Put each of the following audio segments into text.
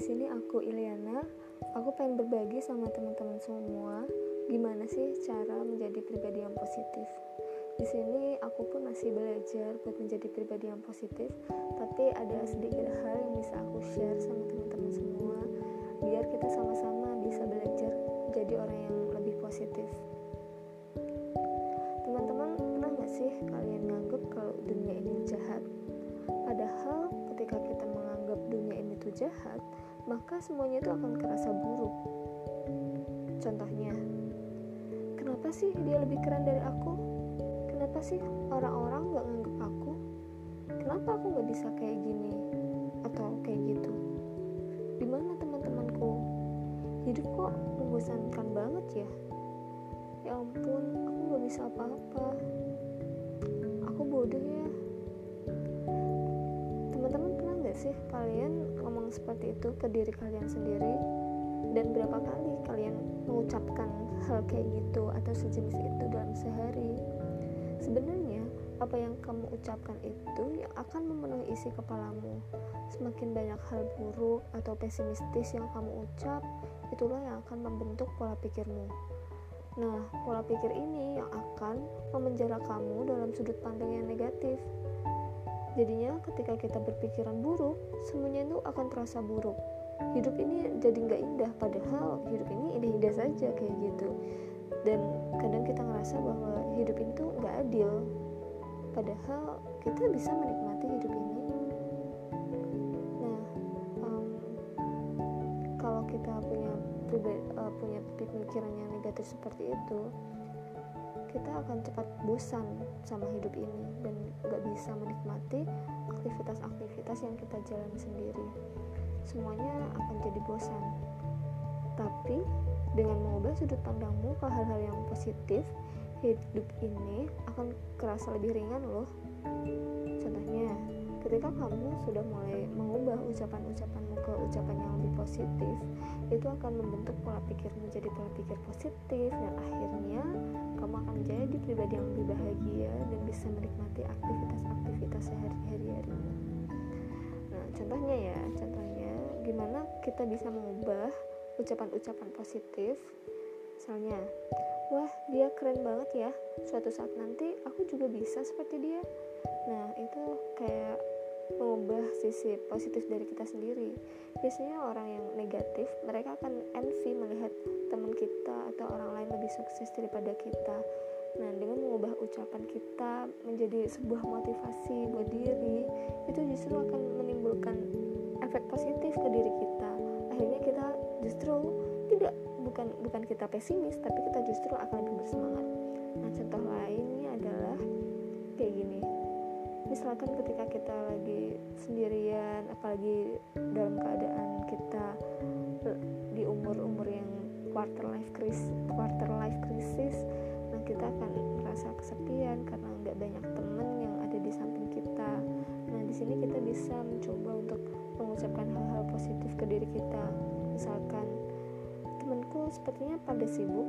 di sini aku Ilyana. Aku pengen berbagi sama teman-teman semua gimana sih cara menjadi pribadi yang positif. Di sini aku pun masih belajar buat menjadi pribadi yang positif, tapi ada sedikit hal yang bisa aku share sama teman-teman semua biar kita sama-sama bisa belajar jadi orang yang lebih positif. Teman-teman pernah gak sih kalian nganggep kalau dunia ini jahat? Padahal ketika kita menganggap dunia ini tuh jahat, maka semuanya itu akan kerasa buruk. Contohnya, kenapa sih dia lebih keren dari aku? Kenapa sih orang-orang gak nganggep aku? Kenapa aku gak bisa kayak gini? Atau kayak gitu? Di mana teman-temanku? Hidup kok membosankan banget ya? Ya ampun, aku gak bisa apa-apa. Aku bodoh ya. Teman-teman pernah gak sih kalian seperti itu ke diri kalian sendiri. Dan berapa kali kalian mengucapkan hal kayak gitu atau sejenis itu dalam sehari? Sebenarnya apa yang kamu ucapkan itu yang akan memenuhi isi kepalamu. Semakin banyak hal buruk atau pesimistis yang kamu ucap itulah yang akan membentuk pola pikirmu. Nah pola pikir ini yang akan memenjara kamu dalam sudut pandang yang negatif Jadinya ketika kita berpikiran buruk, semuanya itu akan terasa buruk. Hidup ini jadi nggak indah, padahal hidup ini indah-indah saja kayak gitu. Dan kadang kita ngerasa bahwa hidup itu nggak adil, padahal kita bisa menikmati hidup ini. Nah, um, kalau kita punya uh, punya pemikiran yang negatif seperti itu, kita akan cepat bosan sama hidup ini dan gak bisa menikmati aktivitas-aktivitas yang kita jalani sendiri. Semuanya akan jadi bosan. Tapi dengan mengubah sudut pandangmu ke hal-hal yang positif hidup ini akan kerasa lebih ringan loh. Contohnya ketika kamu sudah mulai mengubah ucapan-ucapanmu ke ucapan yang lebih positif itu akan membentuk pola pikirmu jadi pola pikir positif dan akhirnya kamu akan menjadi pribadi yang lebih bahagia dan bisa menikmati aktivitas-aktivitas sehari-hari. Harimu nah contohnya ya contohnya gimana kita bisa mengubah ucapan-ucapan positif. Misalnya wah dia keren banget ya suatu saat nanti aku juga bisa seperti dia. Nah itu kayak mengubah sisi positif dari kita sendiri. Biasanya orang yang negatif mereka akan envy melihat teman kita atau orang lain lebih sukses daripada kita. Nah dengan mengubah ucapan kita menjadi sebuah motivasi buat diri itu justru akan menimbulkan efek positif ke diri kita. Akhirnya kita justru tidak bukan bukan kita pesimis tapi kita justru akan lebih bersemangat. Nah contoh lainnya adalah misalkan ketika kita lagi sendirian apalagi dalam keadaan kita di umur-umur yang quarter life crisis quarter life crisis nah kita akan merasa kesepian karena nggak banyak teman yang ada di samping kita. Nah di sini kita bisa mencoba untuk mengucapkan hal-hal positif ke diri kita. Misalkan temanku sepertinya pada sibuk.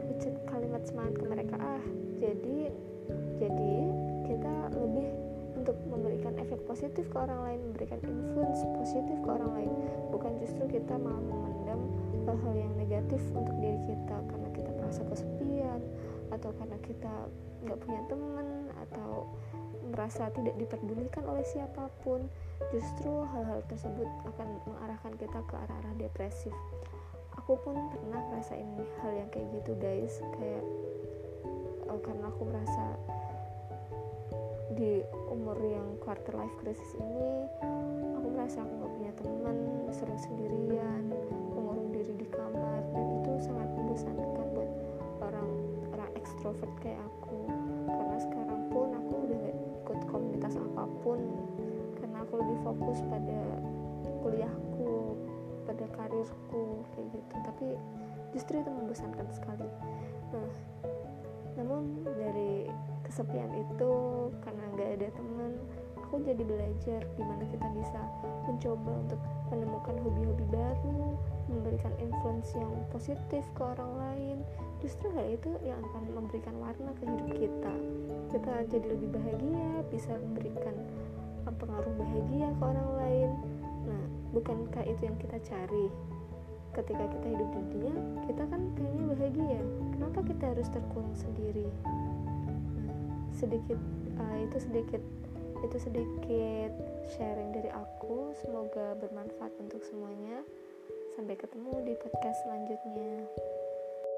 Aku cek kalimat semangat ke mereka. Ah jadi jadi efek positif ke orang lain memberikan influence positif ke orang lain. Bukan justru kita malah memendam hal-hal yang negatif untuk diri kita karena kita merasa kesepian atau karena kita nggak punya teman atau merasa tidak diperdulikan oleh siapa pun. Justru hal-hal tersebut akan mengarahkan kita ke arah-arah depresif. Aku pun pernah ngerasain hal yang kayak gitu guys. Kayak uh, karena aku merasa di umur yang quarter life crisis ini aku merasa aku gak punya teman sering sendirian mengurung diri di kamar dan itu sangat membosankan buat orang orang ekstrovert kayak aku. Karena sekarang pun aku udah gak ikut komunitas apa pun karena aku lebih fokus pada kuliahku pada karirku kayak gitu. Tapi justru itu membosankan sekali. Nah namun dari kesepian itu karena nggak ada teman aku jadi belajar gimana kita bisa mencoba untuk menemukan hobi-hobi baru memberikan influence yang positif ke orang lain. Justru hal itu yang akan memberikan warna ke hidup kita. Kita jadi lebih bahagia bisa memberikan pengaruh bahagia ke orang lain. Nah bukan bukankah itu yang kita cari ketika kita hidup di dunia kita kan pengennya bahagia. Kenapa kita harus terkurung sendiri? Sedikit uh, itu sedikit itu sedikit sharing dari aku. Semoga bermanfaat untuk semuanya. Sampai ketemu di podcast selanjutnya.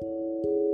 thank you